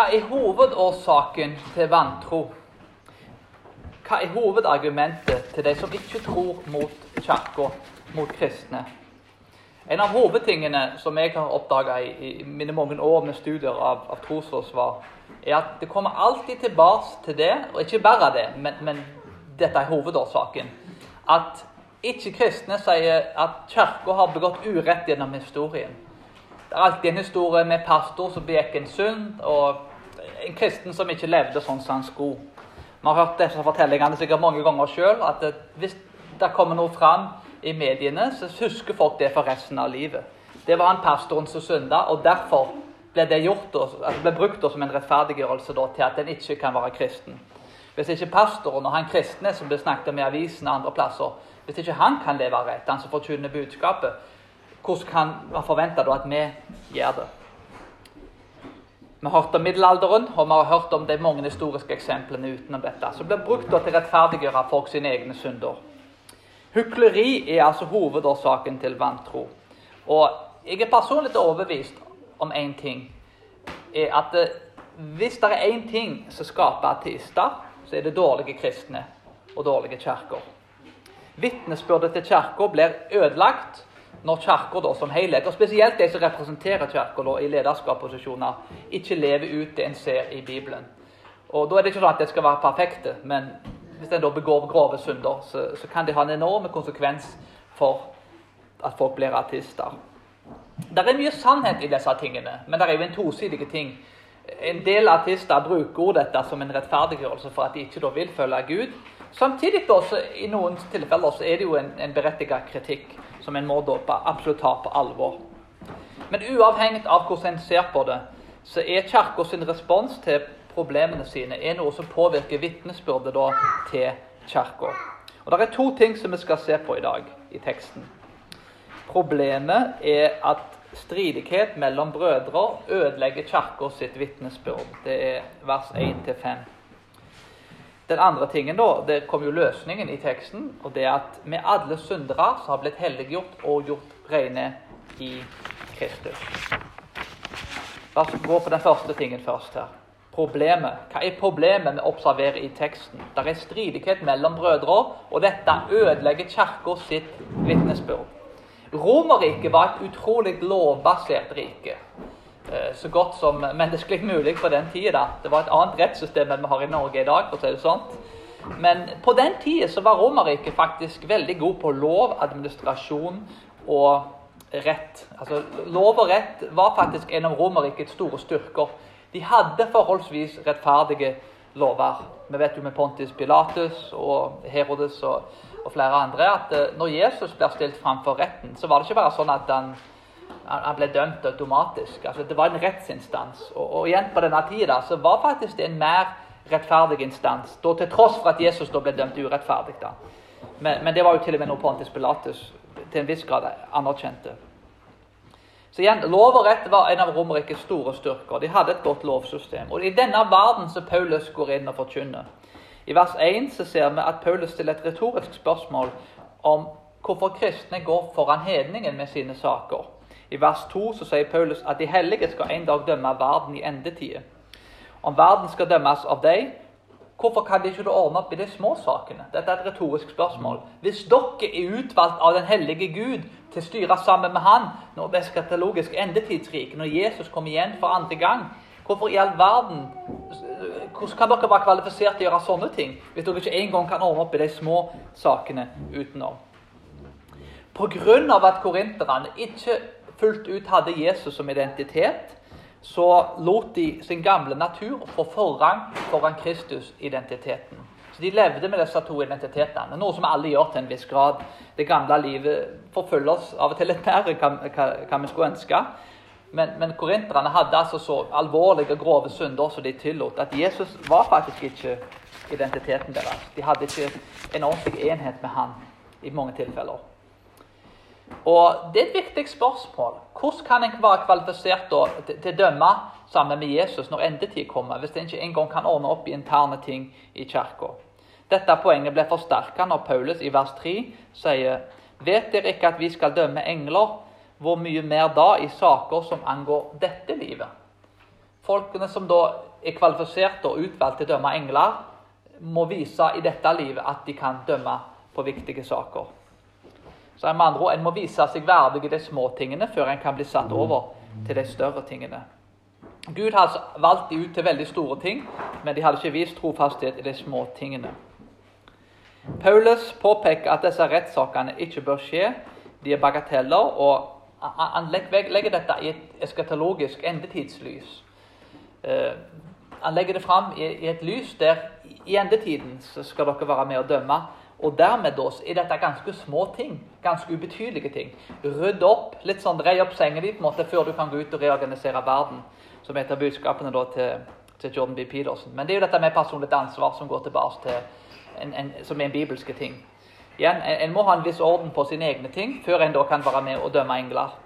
Hva er hovedårsaken til vantro? Hva er hovedargumentet til de som ikke tror mot kirka, mot kristne? En av hovedtingene som jeg har oppdaga i, i, mine mange år med studier av, av trosforsvar, er at det kommer alltid tilbake til det, og ikke bare det, men, men dette er hovedårsaken. At ikke-kristne sier at kirka har begått urett gjennom historien. Det er alltid en historie med pastor som begikk en synd, og en kristen som ikke levde sånn som han skulle. Vi har hørt disse fortellingene sikkert mange ganger sjøl, at det, hvis det kommer noe fram i mediene, så husker folk det for resten av livet. Det var han pastoren som synda, og derfor ble det gjort, altså ble brukt som en rettferdiggjørelse da, til at en ikke kan være kristen. Hvis ikke pastoren og han kristne som blir snakket om i avisen og andre plasser, hvis ikke han kan leve rett, han som forkynner budskapet, hvordan kan man forvente da at vi gjør det? Vi har hørt om middelalderen, og vi har hørt om de mange historiske eksemplene utenom dette, som blir brukt til å rettferdiggjøre folk sine egne synder. Hykleri er altså hovedårsaken til vantro. Og jeg er personlig overbevist om én ting. er at Hvis det er én ting som skaper ateister, så er det dårlige kristne og dårlige kirker. Vitnesbyrdet til kirka blir ødelagt når kirka som helhet, og spesielt de som representerer kirka i lederskapsposisjoner, ikke lever ut det en ser i Bibelen. Og Da er det ikke sånn at det skal være perfekte, men hvis en da begår grove synder, så, så kan det ha en enorm konsekvens for at folk blir artister. Det er mye sannhet i disse tingene, men det er jo en tosidig ting. En del artister bruker dette som en rettferdiggjørelse for at de ikke da vil følge Gud. Samtidig da, så i noen tilfeller så er det jo en, en berettiget kritikk som en må absolutt ta på alvor. Men uavhengig av hvordan en ser på det, så er Kirka sin respons til problemene sine er noe som påvirker vitnesbyrdet til Kirka. Og Det er to ting som vi skal se på i dag i teksten. Problemet er at stridighet mellom brødre ødelegger Kirka sitt vitnesbyrd. Det er vers 1-5. Den andre tingen da, det kom jo løsningen i teksten, og det er at vi alle syndere som har blitt helliggjort og gjort rene i Kristus. La oss gå på den første tingen først her. Problemet. Hva er problemet vi observerer i teksten? Det er stridighet mellom brødre, og dette ødelegger kirka sitt vitnesbyrd. Romerriket var et utrolig lovbasert rike. Eh, så godt som menneskelig mulig på den tida. Det var et annet rettssystem enn vi har i Norge i dag. for å si det sånt. Men på den tida så var Romerriket faktisk veldig god på lov, administrasjon og rett. Altså, Lov og rett var faktisk en av Romerrikets store styrker. De hadde forholdsvis rettferdige lover. Vi vet jo med Pontius Pilatus og Herodes og, og flere andre at eh, når Jesus blir stilt framfor retten, så var det ikke bare sånn at han han ble dømt automatisk. Altså, det var en rettsinstans. Og, og igjen på denne tida så var faktisk det en mer rettferdig instans. Da, til tross for at Jesus da ble dømt urettferdig. da. Men, men, det var jo til og med noe Pontus Pilatus til en viss grad anerkjente. Så igjen, Lov og rett var en av Romerrikets store styrker. De hadde et godt lovsystem. Og I denne verden så Paulus går inn og forkynner. I vers 1 så ser vi at Paulus stiller et retorisk spørsmål om hvorfor kristne går foran hedningen med sine saker. I vers 2 så sier Paulus at de hellige skal en dag dømme verden i endetider. Om verden skal dømmes av deg, hvorfor kan de ikke ordne opp i de små sakene? Dette er et retorisk spørsmål. Hvis dere er utvalgt av den hellige Gud til å styre sammen med Han når det er skatologisk endetidsrike, når Jesus kommer igjen for andre gang, hvorfor i all verden hvordan kan dere være kvalifisert til å gjøre sånne ting hvis dere ikke engang kan ordne opp i de små sakene utenom? Pga. at korinterne ikke fullt ut hadde Jesus som identitet, så lot de sin gamle natur få forrang foran Kristus-identiteten. Så De levde med disse to identitetene, noe som alle gjør til en viss grad. Det gamle livet forfølger oss av og til litt mer enn vi skulle ønske. Men, men korinterne hadde altså så alvorlige og grove synder som de tillot, at Jesus var faktisk ikke identiteten deres. De hadde ikke en ordentlig enhet med han i mange tilfeller. Og Det er et viktig spørsmål. Hvordan kan en være kvalifisert da, til, å dømme sammen med Jesus når endetid kommer, hvis en ikke engang kan ordne opp i interne ting i kirka? Dette poenget ble forsterka når Paulus i vers 3 sier Vet dere ikke at vi skal dømme engler? Hvor mye mer da i saker som angår dette livet? Folkene som da er kvalifisert og utvalgt til å dømme engler, må vise i dette livet at de kan dømme på viktige saker. Så med andre ord, En må vise seg verdig i de små tingene før en kan bli satt over til de større tingene. Gud har valgt de ut til veldig store ting, men de hadde ikke vist trofasthet i de små tingene. Paulus påpeker at disse rettssakene ikke bør skje. De er bagateller, og han legger dette i et eskatologisk endetidslys. Eh, han legger det fram i et lys der i endetiden skal dere være med å dømme. Og dermed da, er dette ganske små ting. Ganske ubetydelige ting. Rydd opp, litt sånn, Dreie opp sengen din på en måte før du kan gå ut og reorganisere verden. Som er et av budskapene da til, til, Jordan B. Peterson. Men det er jo dette med personlig ansvar som går tilbake til en, en, som er en bibelske ting. Igjen, en, en, må ha en viss orden på sine egne ting før en da kan være med og dømme engler.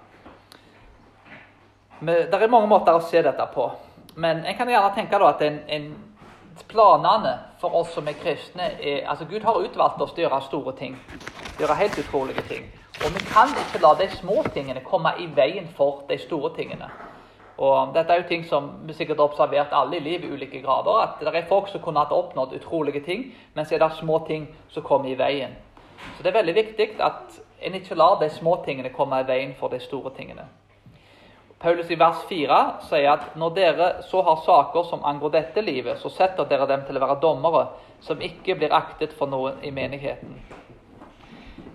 Men, det er mange måter å se dette på. Men en kan gjerne tenke da at en, en planene for oss som er kristne er, altså Gud har utvalgt oss til å gjøre store ting. Gjøre helt utrolige ting. Og vi kan ikke la de små tingene komme i veien for de store tingene. Og Dette er jo ting som vi sikkert har observert alle i livet i ulike grader. At det er folk som kunne hatt oppnådd utrolige ting, men så er det små ting som kommer i veien. Så det er veldig viktig at en ikke lar de små tingene komme i veien for de store tingene. Paulus i vers 4 sier at når dere så har saker som angår dette livet, så setter dere dem til å være dommere som ikke blir aktet for noen i menigheten.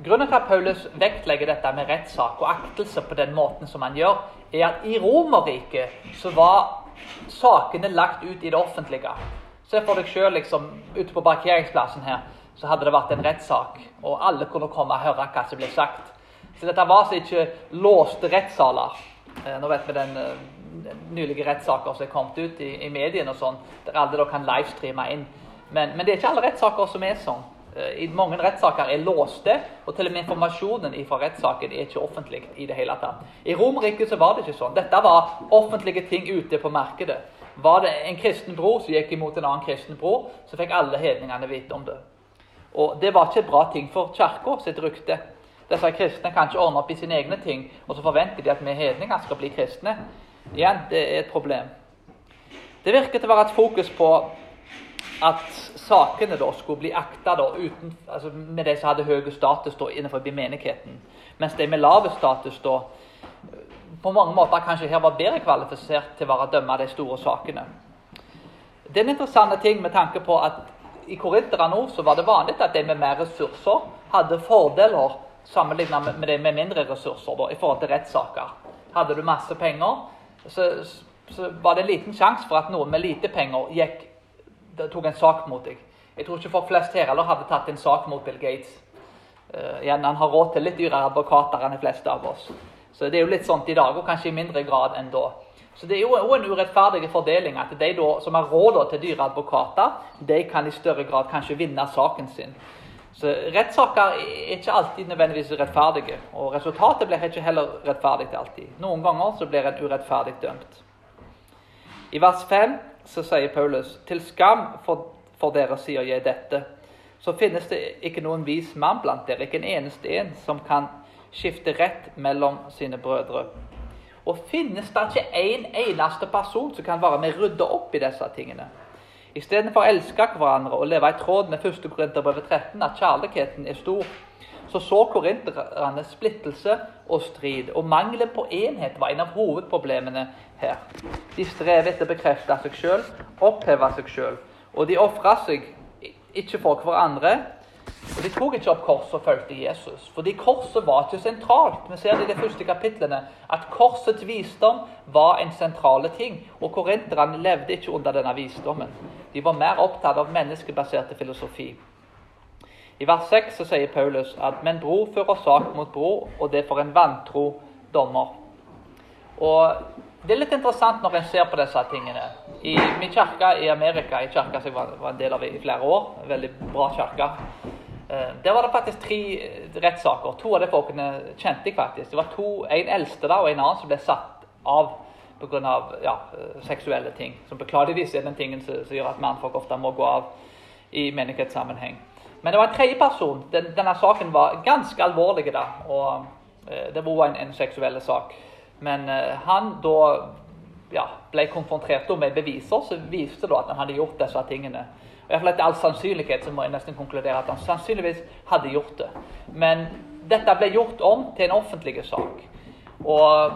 Grunnen til at Paulus vektlegger dette med rettssak og aktelse på den måten som han gjør, er at i Romerriket så var sakene lagt ut i det offentlige. Se for deg sjøl liksom, ute på parkeringsplassen her, så hadde det vært en rettssak, og alle kunne komme og høre hva som ble sagt. Så dette var altså ikke låste rettssaler. Eh, nå vet vi den, den eh, nylige rettssaker som er kommet ut i, i mediene, og sånn, der alle da kan livestreame inn. Men, men, det er ikke alle rettssaker som er sånn. Eh, I mange rettssaker er låste, og til og med informasjonen fra rettssaken er ikke offentlig. I det hele tatt. I Romerriket var det ikke sånn. Dette var offentlige ting ute på markedet. Var det en kristen bror som gikk imot en annen kristen bror, så fikk alle hedningene vite om det. Og Det var ikke bra ting for kirka sitt rykte. Disse kristne kan ikke ordne opp i sine egne ting, og så forventer de at vi hedninger skal bli kristne. Igjen, det er et problem. Det virker til å være et fokus på at sakene da skulle bli akta altså med de som hadde høy status da, innenfor menigheten, mens de med lav status da, på mange måter kanskje her var bedre kvalifisert til å være dømme de store sakene. Det er en interessant ting med tanke på at i Korinterne nå var det vanlig at de med mer ressurser hadde fordeler sammenlignet med, det med mindre ressurser da, i forhold til rettssaker. Hadde du masse penger, så, så, var det en liten sjanse for at noen med lite penger gikk, tok en sak mot deg. Jeg tror ikke folk flest her eller hadde tatt en sak mot Bill Gates. Uh, igjen, Han har råd til litt dyrere advokater enn de fleste av oss. Så det er jo litt sånt i dag, og kanskje i mindre grad enn da. Så Det er jo en urettferdig fordeling at de da, som har råd til dyre advokater, de kan i større grad kanskje vinne saken sin. Så Rettssaker er ikke alltid nødvendigvis rettferdige, og resultatet blir ikke heller rettferdig alltid. Noen ganger så blir en urettferdig dømt. I vers 5 så sier Paulus.: Til skam for, for dere sier jeg dette. Så finnes det ikke noen vis mann blant dere, ikke en eneste en, som kan skifte rett mellom sine brødre. Og finnes det ikke en eneste person som kan være med å rydde opp i disse tingene? Istedenfor å elske hverandre og leve i tråd med 1. Korinterbrevet 13, at kjærligheten er stor, så så korinterne splittelse og strid. Og mangelen på enhet var en av hovedproblemene her. De strever etter å bekrefte seg sjøl, oppheve seg sjøl. Og de ofra seg ikke for hverandre, og De tok ikke opp korset og fulgte Jesus, fordi korset var ikke sentralt. Vi ser det i de første kapitlene at korsets visdom var en sentral ting. Og korinterne levde ikke under denne visdommen. De var mer opptatt av menneskebaserte filosofi. I vers 6 så sier Paulus at men bror fører sak mot bror, og det for en vantro dommer. Og Det er litt interessant når en ser på disse tingene. I min kirke i Amerika, i kirka som jeg var en del av i flere år, veldig bra kirke der var det faktisk tre rettssaker. To av de folkene kjente jeg faktisk. Det var to, En eldste da, og en annen som ble satt av pga. Ja, eh, seksuelle ting. Som beklageligvis er den tingen som, som gjør at mannfolk ofte må gå av i menighetssammenheng. Men det var en tredje person. Den, denne saken var ganske alvorlig. da, og eh, Det var en, en seksuell sak. Men eh, han da ja, ble konfrontert med beviser som viste da at han hadde gjort disse tingene. I hvert fall Etter all sannsynlighet så må jeg nesten konkludere at han sannsynligvis hadde gjort det. Men dette ble gjort om til en offentlig sak. Og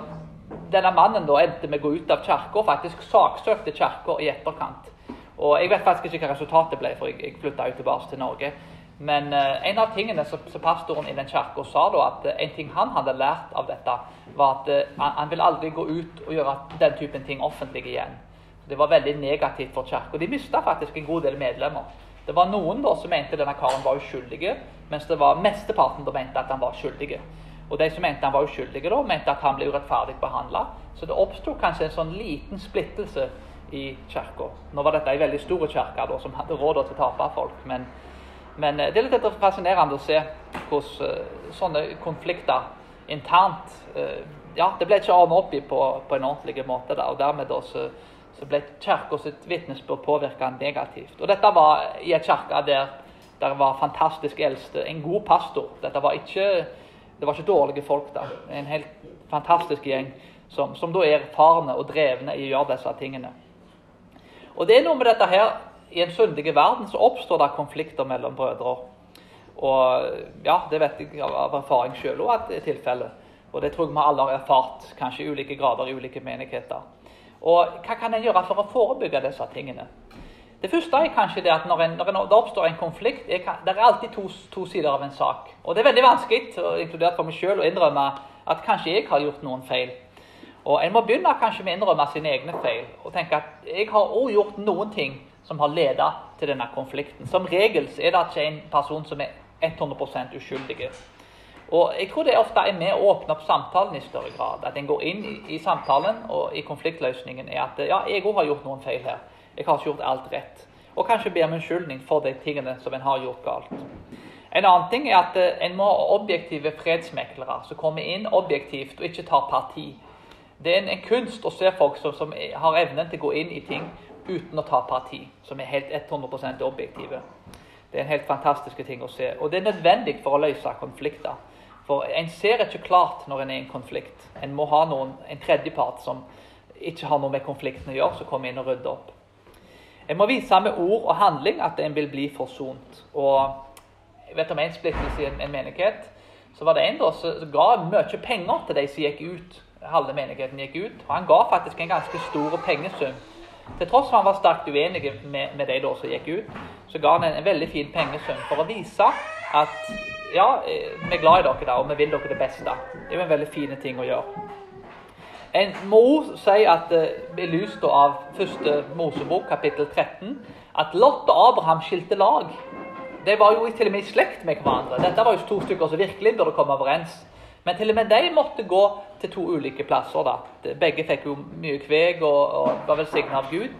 denne mannen da endte med å gå ut av kirka og faktisk saksøkte kirka i etterkant. Og Jeg vet faktisk ikke hva resultatet ble, for jeg, jeg flytta tilbake til Norge. Men uh, en av tingene som, som pastoren i den kirka sa, da, at uh, en ting han hadde lært av dette, var at han, han vil aldri gå ut og gjøre den typen ting offentlig igjen. Det var veldig negativt for kirka. De mista faktisk en god del medlemmer. Det var noen da som mente denne karen var uskyldig, mens det var mesteparten da mente at han var skyldig. Og de som mente han var uskyldig, da, mente at han ble urettferdig behandla. Så det oppsto kanskje en sånn liten splittelse i kirka. Nå var dette ei veldig stor kirke som hadde råd til å tape folk. Men, men, eh, det er litt fascinerende å se hvordan uh, sånne konflikter internt uh, Ja, det ble ikke ordna opp i på, på, en ordentlig måte. Da, og dermed da, så, ble kirka sitt vitnesbyrd påvirka negativt. Og dette var i en kirke der det var fantastisk eldste. En god pastor. Dette var ikke det var ikke dårlige folk da. En helt fantastisk gjeng som, som da er erfarne og drevne i å gjøre disse tingene. Og det er noe med dette her I en syndig verden så oppstår det konflikter mellom brødre. Og ja, det vet jeg av erfaring sjøl òg at det er tilfellet. Og det tror jeg vi alle har erfart, kanskje i ulike grader i ulike menigheter. Og hva kan en gjøre for å forebygge disse tingene? Det første er kanskje det at når, en, når det oppstår en konflikt Det er alltid to, to, sider av en sak. Og det er veldig vanskelig, inkludert for meg sjøl, å innrømme at kanskje jeg har gjort noen feil. Og En må begynne kanskje med å innrømme sine egne feil og tenke at jeg har også gjort noen ting som har ledet til denne konflikten. Som regel er det ikke en person som er 100% uskyldig. Og Jeg tror det ofte er med å åpne opp samtalen i større grad. At en går inn i, i samtalen og i konfliktløsningen er at ja, jeg òg har gjort noen feil her. Jeg har ikke gjort alt rett. Og kanskje be om unnskyldning for de tingene som en har gjort galt. En annen ting er at eh, en må ha objektive fredsmeklere som kommer inn objektivt og ikke tar parti. Det er en, en kunst å se folk som, som, har evnen til å gå inn i ting uten å ta parti, som er helt 100% objektive. Det er en helt fantastisk ting å se. Og det er nødvendig for å løse konflikter. For en ser ikke klart når en er i en konflikt. En må ha noen, en tredjepart som ikke har noe med konflikten å gjøre, som kommer inn og rydder opp. En må vise med ord og handling at en vil bli forsont. Og jeg vet om en splittelse i en, en menighet. Så var det en da som ga mye penger til de som gikk ut. Halve menigheten gikk ut. Og han ga faktisk en ganske stor pengesum. Til tross for han var sterkt uenig med, med de da som gikk ut, så ga han en, en veldig fin pengesum for å vise at ja, eh, vi er glad i dere da, og vi vil dere det beste. Det er jo en veldig fin ting å gjøre. En må si at eh, i lys av første Mosebok, kapittel 13, at Lot og Abraham skilte lag. De var jo til og med i slekt med hverandre. Dette var jo to stykker som virkelig burde komme overens. Men til og med de måtte gå til to ulike plasser. da. Begge fikk jo mye kveg og, og var velsigna av Gud.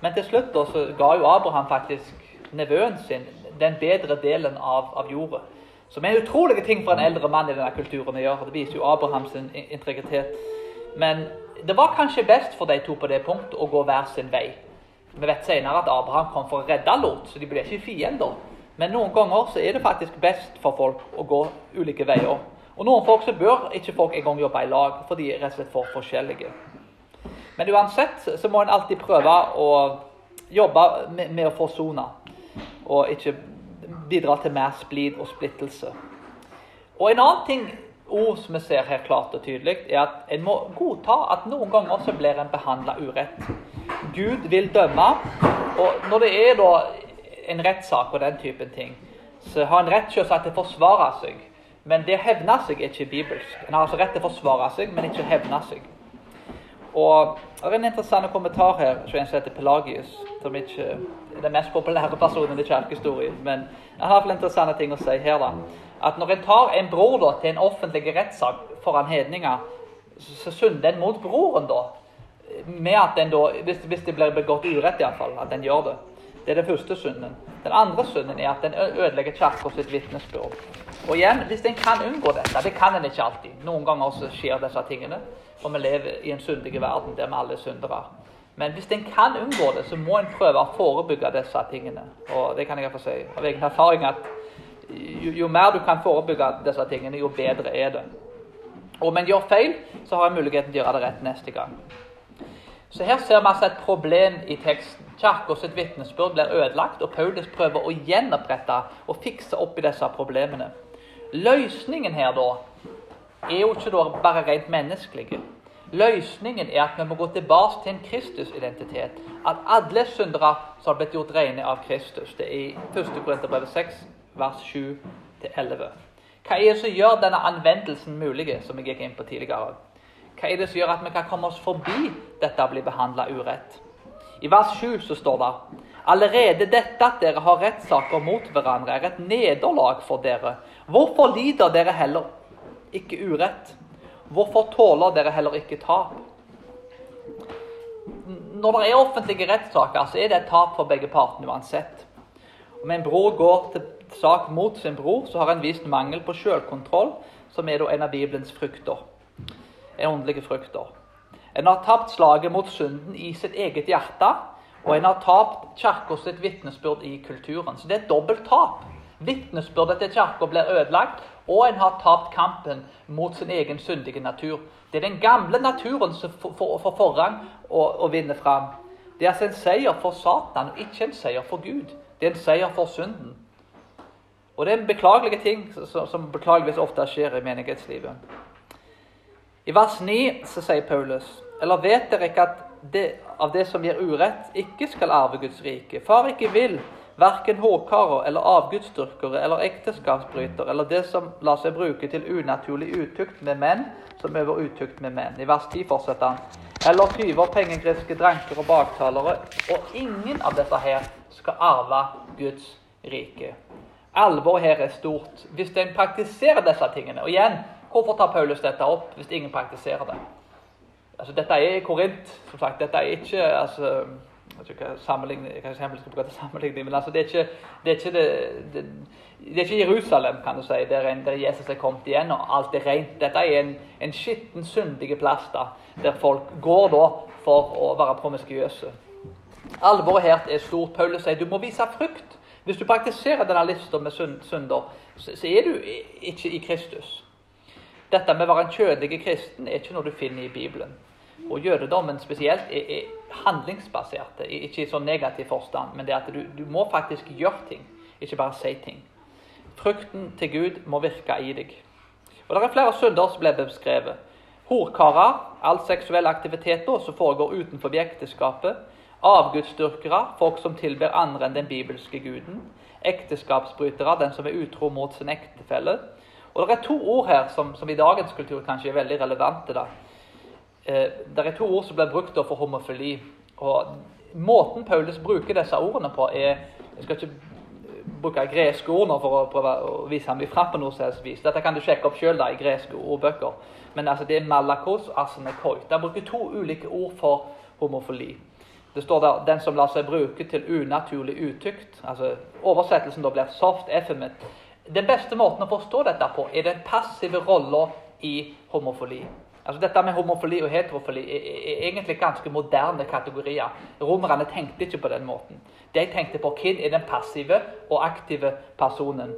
Men til slutt da, så ga jo Abraham faktisk nevøen sin den bedre delen av, av jorda. Som er en utrolig ting for en eldre mann i denne kulturen å gjøre. Det viser jo Abrahams integritet. Men det var kanskje best for de to på det punkt å gå hver sin vei. Vi vet senere at Abraham kom for å redde Lot, så de ble ikke fiender. Men noen ganger så er det faktisk best for folk å gå ulike veier. Og noen folk så bør ikke folk engang jobbe i lag, for de er rett og slett for forskjellige. Men uansett så må en alltid prøve å jobbe med, med å forsone, og ikke bidra til mer splid og splittelse. Og en annen ting ord som vi ser her klart og tydelig, er at en må godta at noen ganger så blir en behandla urett. Gud vil dømme, og når det er da en rettssak og den typen ting, så har en rett til å forsvare seg. Men det å hevne seg er ikke bibelsk. En har altså rett til å forsvare seg, men ikke hevne seg. Og Det er en interessant kommentar her som en som heter Pelagius, som ikke er den mest populære personen i kirkehistorien. Men jeg har interessante ting å si her. da at når en tar en bror da, til en offentlig rettssak foran hedninger, så synder en mot broren da. Med at den da, hvis, hvis det blir begått urett, iallfall, at en gjør det. Det er den første synden. Den andre synden er at den ødelegger kirka sitt vitnesbyrd. Og igjen, hvis en kan unngå dette Det kan en ikke alltid. Noen ganger også skjer disse tingene. For vi lever i en syndig verden der vi alle er syndere. Men hvis en kan unngå det, så må en prøve å forebygge disse tingene. Og det kan jeg få si av egen erfaring at jo, jo, mer du kan forebygge disse tingene, jo bedre er det. Og om en gjør feil, så har en muligheten til å gjøre det rett neste gang. Så her ser vi altså et problem i teksten. Kirka sitt vitnesbyrd blir ødelagt, og Paulus prøver å gjenopprette og fikse opp i disse problemene. Løsningen her da er jo ikke da bare rent menneskelige. Løsningen er at vi må gå tilbake til en Kristus-identitet. At alle syndere som har blitt gjort rene av Kristus. Det er i 1. Korinterbrev 6, vers 7-11. Hva er det som gjør denne anvendelsen mulig, som jeg gikk inn på tidligere? Hva er det som gjør at vi kan komme oss forbi dette å bli behandla urett? I vers 7 så står det Allerede dette at dere har rettssaker mot hverandre, er et nederlag for dere. Hvorfor lider dere heller ikke urett? Hvorfor tåler dere heller ikke tap? Når det er offentlige rettssaker, så er det et tap for begge partene uansett. Om en bror går til sak mot sin bror, så har en vist mangel på selvkontroll, som er en av Bibelens frukter. En åndelige frukter. En har tapt slaget mot synden i sitt eget hjerte, og en har tapt kirka sitt vitnesbyrd i kulturen. Så det er et dobbelt tap. Vitnesbyrdet til kirka blir ødelagt, og en har tapt kampen mot sin egen syndige natur. Det er den gamle naturen som får for forrang og, og vinner fram. Det er altså en seier for Satan, og ikke en seier for Gud. Det er en seier for synden. Og det er en beklagelig ting som beklageligvis ofte skjer i menighetslivet. I vers 9 så sier Paulus Eller vet dere ikke at det, av det som gir urett, ikke skal arve Guds rike? Far ikke vil, verken hårkarer eller avgudsdyrkere eller ekteskapsbrytere eller det som lar seg bruke til unaturlig utukt med menn, som øver utukt med menn. I vers 10 fortsetter han. Eller tyver, pengegriske dranker og baktalere. Og ingen av disse her skal arve Guds rike. Alvoret her er stort. Hvis en praktiserer disse tingene Og igjen, hvorfor tar Paulus dette opp hvis ingen praktiserer det? Altså, dette er Korint, som sagt. Dette er ikke altså, vet ikke hva sammenligning, hva jeg skal bruke til sammenligning, men altså, det, er ikke, det, er ikke det, det, det, er ikke Jerusalem, kan du si, der, en, der Jesus er kommet igjen og alt er rent. Dette er en, en skitten, syndig plass da, der folk går da for å være promiskuøse. Alvoret her er stort. Paulus sier du må vise frukt. Hvis du praktiserer denne lista med synder, så, er du ikke i Kristus. Dette med å være en kjødelig kristen er ikke noe du finner i Bibelen. Og jødedommen spesielt er, er handlingsbasert, ikke i sånn negativ forstand, men det at du, du, må faktisk gjøre ting, ikke bare si ting. Frukten til Gud må virke i deg. Og Det er flere synder som ble beskrevet. Horkarer, all seksuell aktivitet som foregår utenfor ekteskapet. Avgudsdyrkere, folk som tilber andre enn den bibelske guden. Ekteskapsbrytere, den som er utro mot sin ektefelle. Og Det er to ord her som, som i dagens kultur kanskje er veldig relevante. da. Eh, det er to ord som blir brukt for homofili. og Måten Paulus bruker disse ordene på, er Jeg skal ikke bruke greske ord nå for å prøve å vise ham ifra på noe selvs vis. Dette kan du sjekke opp sjøl i greske ordbøker. Men altså, det er malakos asenekoi. De bruker to ulike ord for homofili. Det står der 'den som lar seg bruke til unaturlig utykt'. altså Oversettelsen da blir 'soft effeminate'. Den beste måten å forstå dette på er den passive rolla i homofili. Altså Dette med homofili og heterofili er, egentlig ganske moderne kategorier. Romerne tenkte ikke på den måten. De tenkte på hvem er den passive og aktive personen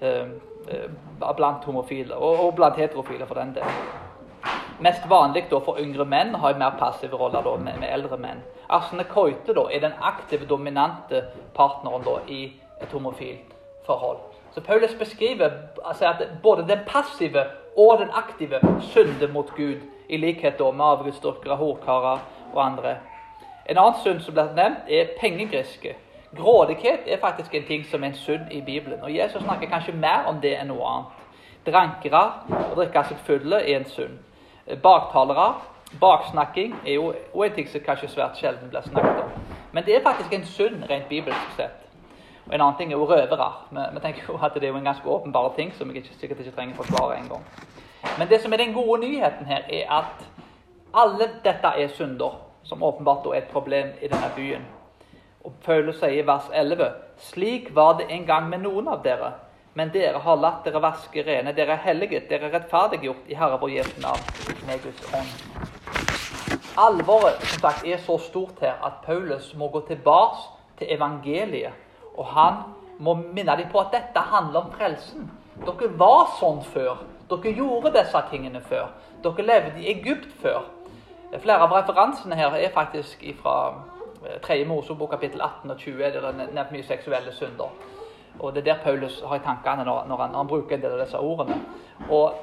eh, eh, blant homofile, og, og, blant heterofile for den del. Mest vanlig da for yngre menn har en mer passive roller da, med, med, eldre menn. Arsene Koite da, er den aktive, dominante partneren da, i et homofilt forhold. Så Paulus beskriver altså, at både den passive og den aktive synder mot Gud, i likhet med avgudsdyrkere, horkarer og andre. En annen synd som blir nevnt, er pengegriske. Grådighet er faktisk en ting som er en synd i Bibelen. Og Jesus snakker kanskje mer om det enn noe annet. Drankere og drikke seg fulle er en synd. Baktalere, baksnakking, er jo en ting som kanskje svært sjelden blir snakket om. Men det er faktisk en synd rent bibelsk sett. Og En annen ting er jo røvere. Vi, tenker jo at det er jo en ganske åpenbar ting som jeg ikke, sikkert ikke trenger forsvare engang. Men det som er den gode nyheten her, er at alle dette er synder, som åpenbart er et problem i denne byen. Og Paulus sier i vers 11.: Slik var det en gang med noen av dere, men dere har latt dere vaske rene. Dere er helliget, dere er rettferdiggjort i Herre vår Jesu navn med Guds ånd. Alvoret som sagt, er så stort her at Paulus må gå tilbake til evangeliet og han må minne dem på at dette handler om frelsen. Dere var sånn før. Dere gjorde disse tingene før. Dere levde i Egypt før. Flere av referansene her er faktisk fra 3. Mosebok kapittel 18 og 20. Der det er nevnt mye seksuelle synder. Og Det er der Paulus har i tankene når, når, han, når han bruker en del av disse ordene. Og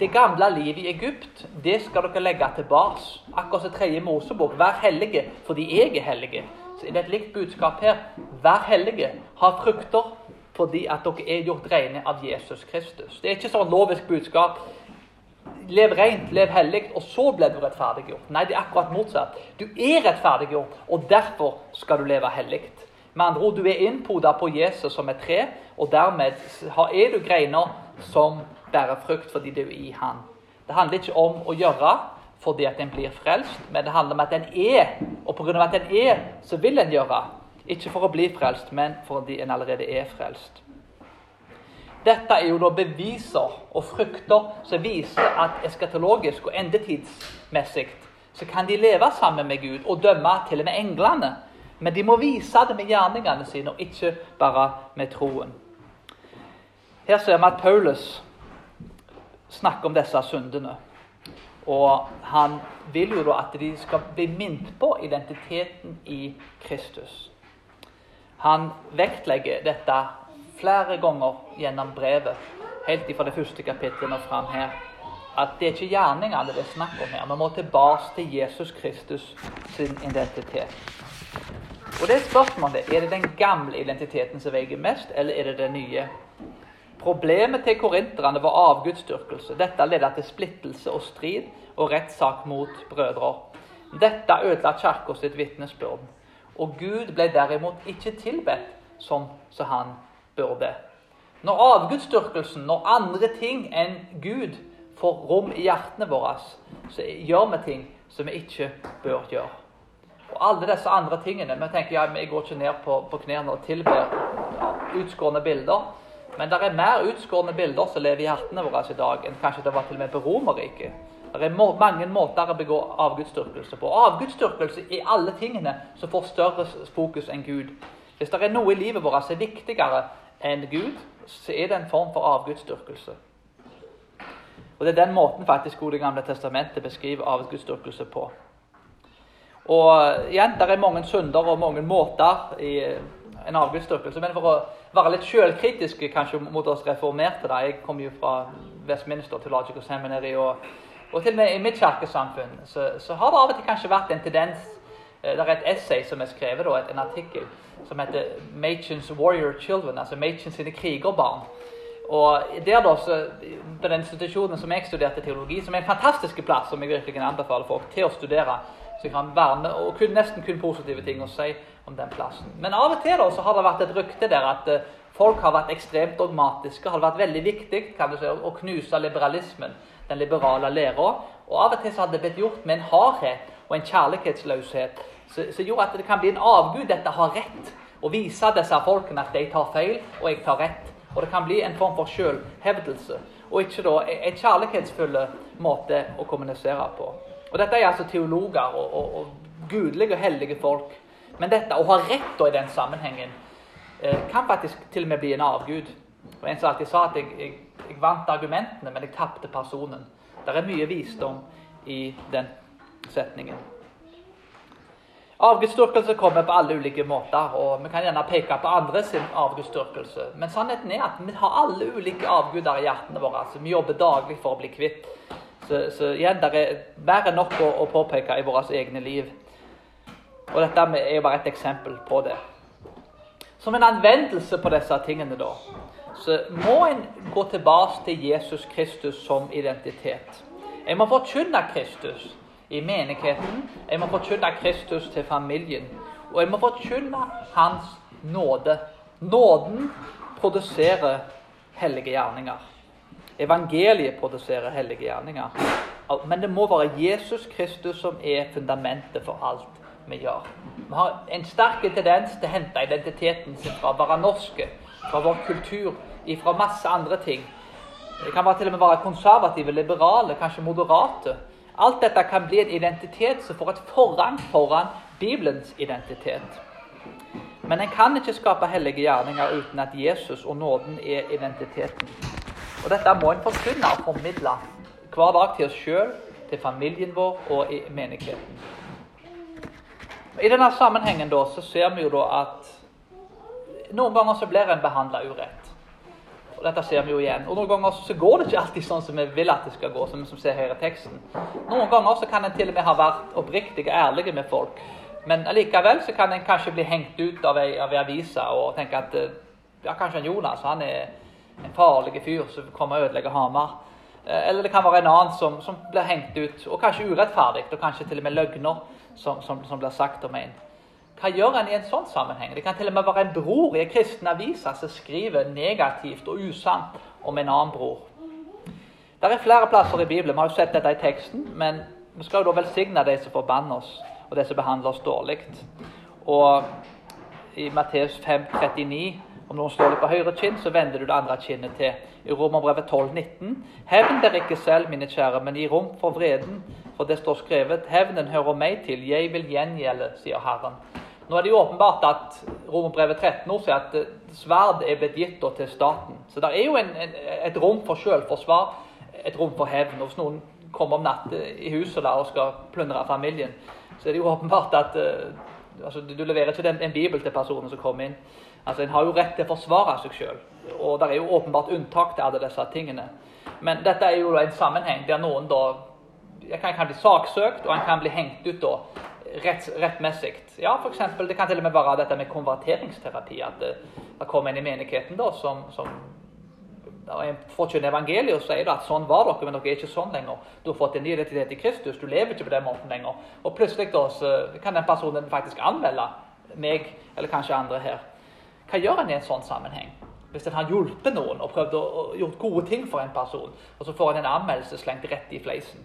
Det gamle livet i Egypt det skal dere legge tilbake. Akkurat som 3. Mosebok. Vær hellige fordi jeg er hellige. Det er et likt budskap her. Vær hellige. Ha frukter fordi at dere er gjort rene av Jesus Kristus. Det er ikke sånn lovisk budskap. Lev rent, lev hellig, og så blir du rettferdiggjort. Nei, det er akkurat motsatt. Du er rettferdiggjort, og derfor skal du leve hellig. Med andre ord, du er innpoda på Jesus som et tre, og dermed er du greiner som bærer frukt fordi du er i Han. Det handler ikke om å gjøre fordi at en blir frelst, men det handler om at en er. Og pga. at en er, så vil en gjøre. Ikke for å bli frelst, men fordi en allerede er frelst. Dette er jo da beviser og frukter som viser at eskatologisk og endetidsmessig så kan de leve sammen med Gud og dømme til og med englene. Men de må vise det med gjerningene sine, og ikke bare med troen. Her ser vi at Paulus snakker om disse syndene. Og han vil jo da at de skal bli minnet på identiteten i Kristus. Han vektlegger dette flere ganger gjennom brevet, helt fra det første kapittelet og fram her, at det er ikke gjerningene det er snakk om her. Vi må tilbake til Jesus Kristus sin identitet. Og det er spørsmålet er det den gamle identiteten som veier mest, eller er det den nye? Problemet til korinterne var avgudsdyrkelse. Dette ledet til splittelse og strid og rettssak mot brødre. Dette ødela kirka sitt vitnesbyrd. Og Gud ble derimot ikke tilbedt som så han burde. Når avgudsdyrkelsen, når andre ting enn Gud får rom i hjertene våre, så gjør vi ting som vi ikke bør gjøre. Og alle disse andre tingene Vi tenker ja, vi går ikke ned på, på knærne og tilber ja, utskårne bilder. Men det er mer utskårne bilder som lever i hjertene våre i dag, enn kanskje det var til og med på Romerriket. Det er mange måter å begå avgudsdyrkelse på. Avgudsdyrkelse er alle tingene som får større fokus enn Gud. Hvis det er noe i livet vårt som er viktigere enn Gud, så er det en form for avgudsdyrkelse. Og Det er den måten faktisk Det gamle testamentet beskriver avgudsdyrkelse på. Og igjen, Det er mange synder og mange måter i en avgudsdyrkelse. Men for å være litt sjølkritiske kanskje mot oss reformerte da, Jeg kommer jo fra Westminster Theological Seminary. og og til og med i mitt kirkesamfunn så, så, har det av og til kanskje vært en tendens eh, Det er et essay som er skrevet, da, en artikkel, som heter 'Machens Warrior Children', altså Machen sine krigerbarn. Og der da, så, På den institusjonen som jeg studerte teologi, som er en fantastisk plass som jeg virkelig anbefaler folk til å studere, så kan være med, og kun, nesten kun positive ting å si om den plassen. Men av og til da, så har det vært et rykte der at uh, folk har vært ekstremt dogmatiske. har det vært veldig viktig kan du si, å knuse liberalismen den liberale læra. Og av og til så hadde det blitt gjort med en hardhet og en kjærlighetsløshet som gjorde at det kan bli en avgud dette har rett. Og vise disse folkene at de tar feil, og jeg tar rett. Og det kan bli en form for selvhevdelse. Og ikke da en kjærlighetsfull måte å kommunisere på. Og Dette er altså teologer og, og, og gudelige og hellige folk. Men dette å ha rett i den sammenhengen eh, kan faktisk til og med bli en avgud. Og En som alltid sa at jeg, jeg jeg vant argumentene, men jeg tapte personen. Det er mye visdom i den setningen. Avgudsdyrkelse kommer på alle ulike måter, og vi kan gjerne peke på andre sin avgudsdyrkelse. Men sannheten er at vi har alle ulike avguder i hjertene våre. Altså, vi jobber daglig for å bli kvitt. Så, så igjen, det er mer enn nok å, å påpeke i våre egne liv. Og dette er jo bare et eksempel på det. Som en anvendelse på disse tingene, da, så må en gå tilbake til Jesus Kristus som identitet. Jeg må forkynne Kristus i menigheten. Jeg må forkynne Kristus til familien. Og jeg må forkynne Hans nåde. Nåden produserer hellige gjerninger. Evangeliet produserer hellige gjerninger. Men det må være Jesus Kristus som er fundamentet for alt vi gjør. Vi har en sterk tendens til å hente identiteten sin fra å være norske fra vår kultur, fra masse andre ting. Det kan være til og med være konservative, liberale, kanskje moderate. Alt dette kan bli en identitet som får et forrang foran Bibelens identitet. Men en kan ikke skape hellige gjerninger uten at Jesus og nåden er identiteten. Og Dette må en forkynne og formidle hver dag til oss sjøl til familien vår og i menigheten. I denne sammenhengen da, så ser vi jo da at noen ganger så blir en behandla urett. Og dette ser vi jo igjen. Og noen ganger så går det ikke alltid sånn som vi vil at det skal gå. som vi ser her i teksten. Noen ganger så kan en til og med ha vært oppriktig og ærlig med folk. Men allikevel så kan en kanskje bli hengt ut av ei, av ei avise og tenke at ja, kanskje Jonas han er en farlig fyr som kommer og ødelegger Hamar. Eh, eller det kan være en annen som, som blir hengt ut, og kanskje urettferdig, og kanskje til og med løgner som, som, som blir sagt om en. Hva gjør en i en sånn sammenheng? Det kan til og med være en bror i en kristen avis som skriver negativt og usant om en annen bror. Det er flere plasser i Bibelen, vi har jo sett dette i teksten, men vi skal jo da velsigne de som forbanner oss, og de som behandler oss dårlig. Og i Matteus 5, 39 om noen slår deg på høyre kinn, så vender du det andre kinnet til. I Romerbrevet 12, 19. Hevn dere ikke selv, mine kjære, men gi rom for vreden. For det står skrevet, hevnen hører meg til, jeg vil gjengjelde, sier Herren. Nå er det jo åpenbart at Romerbrevet 13 også sier at eh, sverd er blitt gitt til staten. Så det er jo en, en, et rom for selvforsvar, et rom for hevn. Hvis noen kommer om natt i huset og skal plyndre familien, så er det jo åpenbart at uh, altså, du leverer ikke en, en bibel til personen som kommer inn. Altså, En har jo rett til å forsvare seg sjøl, og det er jo åpenbart unntak til alle disse tingene. Men dette er jo en sammenheng der noen da kan, kan bli saksøkt, og en kan bli hengt ut da rett, rettmessig. Ja, for eksempel, Det kan til og med være dette med konverteringsterapi. At det, det kommer en i menigheten da, som, som en forkynner evangeliet og sier at sånn var dere, men dere er ikke sånn lenger. Du har fått en ny identitet i Kristus. Du lever ikke på den måten lenger. Og plutselig da, så kan den personen faktisk anmelde meg, eller kanskje andre her. Hva gjør en i en sånn sammenheng? Hvis en har hjulpet noen og prøvd å, gjort gode ting for en person, og så får en en anmeldelse slengt rett i fleisen.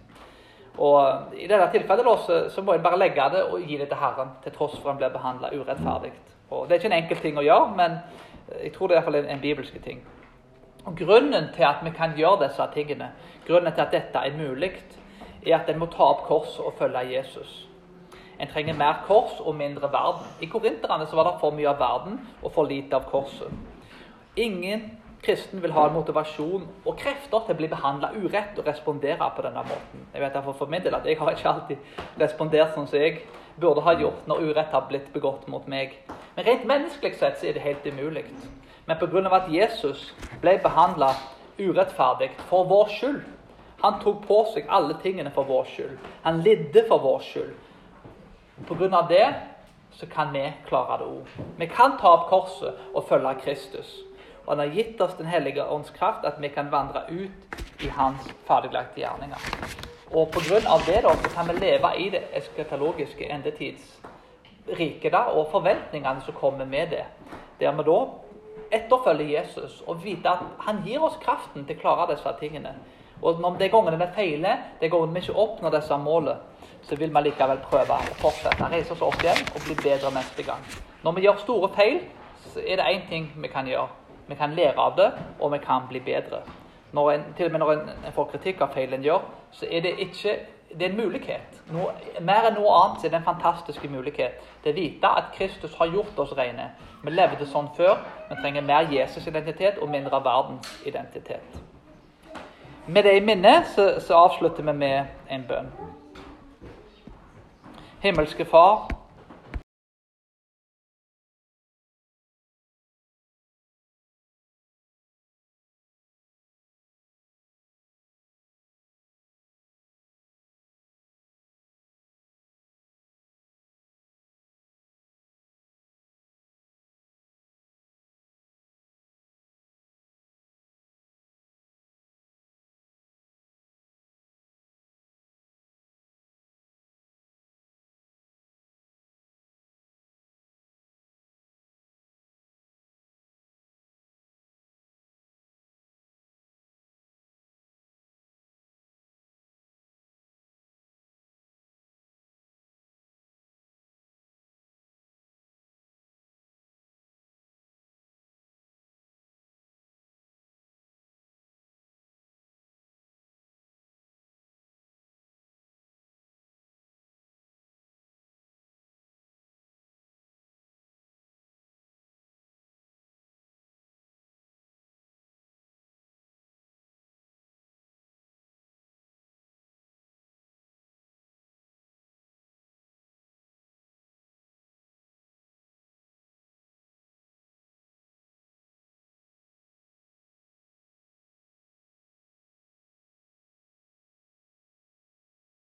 Og I dette tilfellet så, så, må en bare legge det og gi det til Herren, til tross for en blir behandla urettferdig. Og Det er ikke en enkel ting å gjøre, men jeg tror det er i hvert fall en, en bibelsk ting. Og Grunnen til at vi kan gjøre disse tingene, grunnen til at dette er mulig, er at en må ta opp korset og følge Jesus. En trenger mer kors og mindre verden. I korinterne var det for mye av verden og for lite av korset. Ingen kristen vil ha en motivasjon og krefter til å bli behandla urett og respondere på denne måten. Jeg vet derfor for min del at jeg har ikke alltid respondert sånn som jeg burde ha gjort når urett har blitt begått mot meg. Men rent menneskelig sett så er det helt umulig. Men pga. at Jesus ble behandla urettferdig for vår skyld Han tok på seg alle tingene for vår skyld. Han lidde for vår skyld. Pga. det så kan vi klare det òg. Vi kan ta opp korset og følge Kristus. Og han har gitt oss Den hellige ånds kraft, at vi kan vandre ut i hans ferdiglagte gjerninger. Og på grunn av det da, så kan vi leve i det eskatologiske endetidsriket og forventningene som kommer med det. Der vi da etterfølger Jesus og vite at han gir oss kraften til å klare disse tingene. Og når er gangene vi feiler, er gangene vi ikke oppnår disse målene, så vil vi likevel prøve å fortsette. Reise oss opp igjen og bli bedre neste gang. Når vi gjør store feil, så er det én ting vi kan gjøre. Vi kan lære av det, og vi kan bli bedre. En, til og med når en, en får kritikk av feil en gjør, så er det ikke det er en mulighet. Noe, mer enn noe annet er det en fantastisk mulighet til å vite at Kristus har gjort oss rene. Vi levde sånn før. Vi trenger mer Jesus-identitet og mindre verdens identitet. Med det i minne så, så avslutter vi med en bønn. Himmelske Far.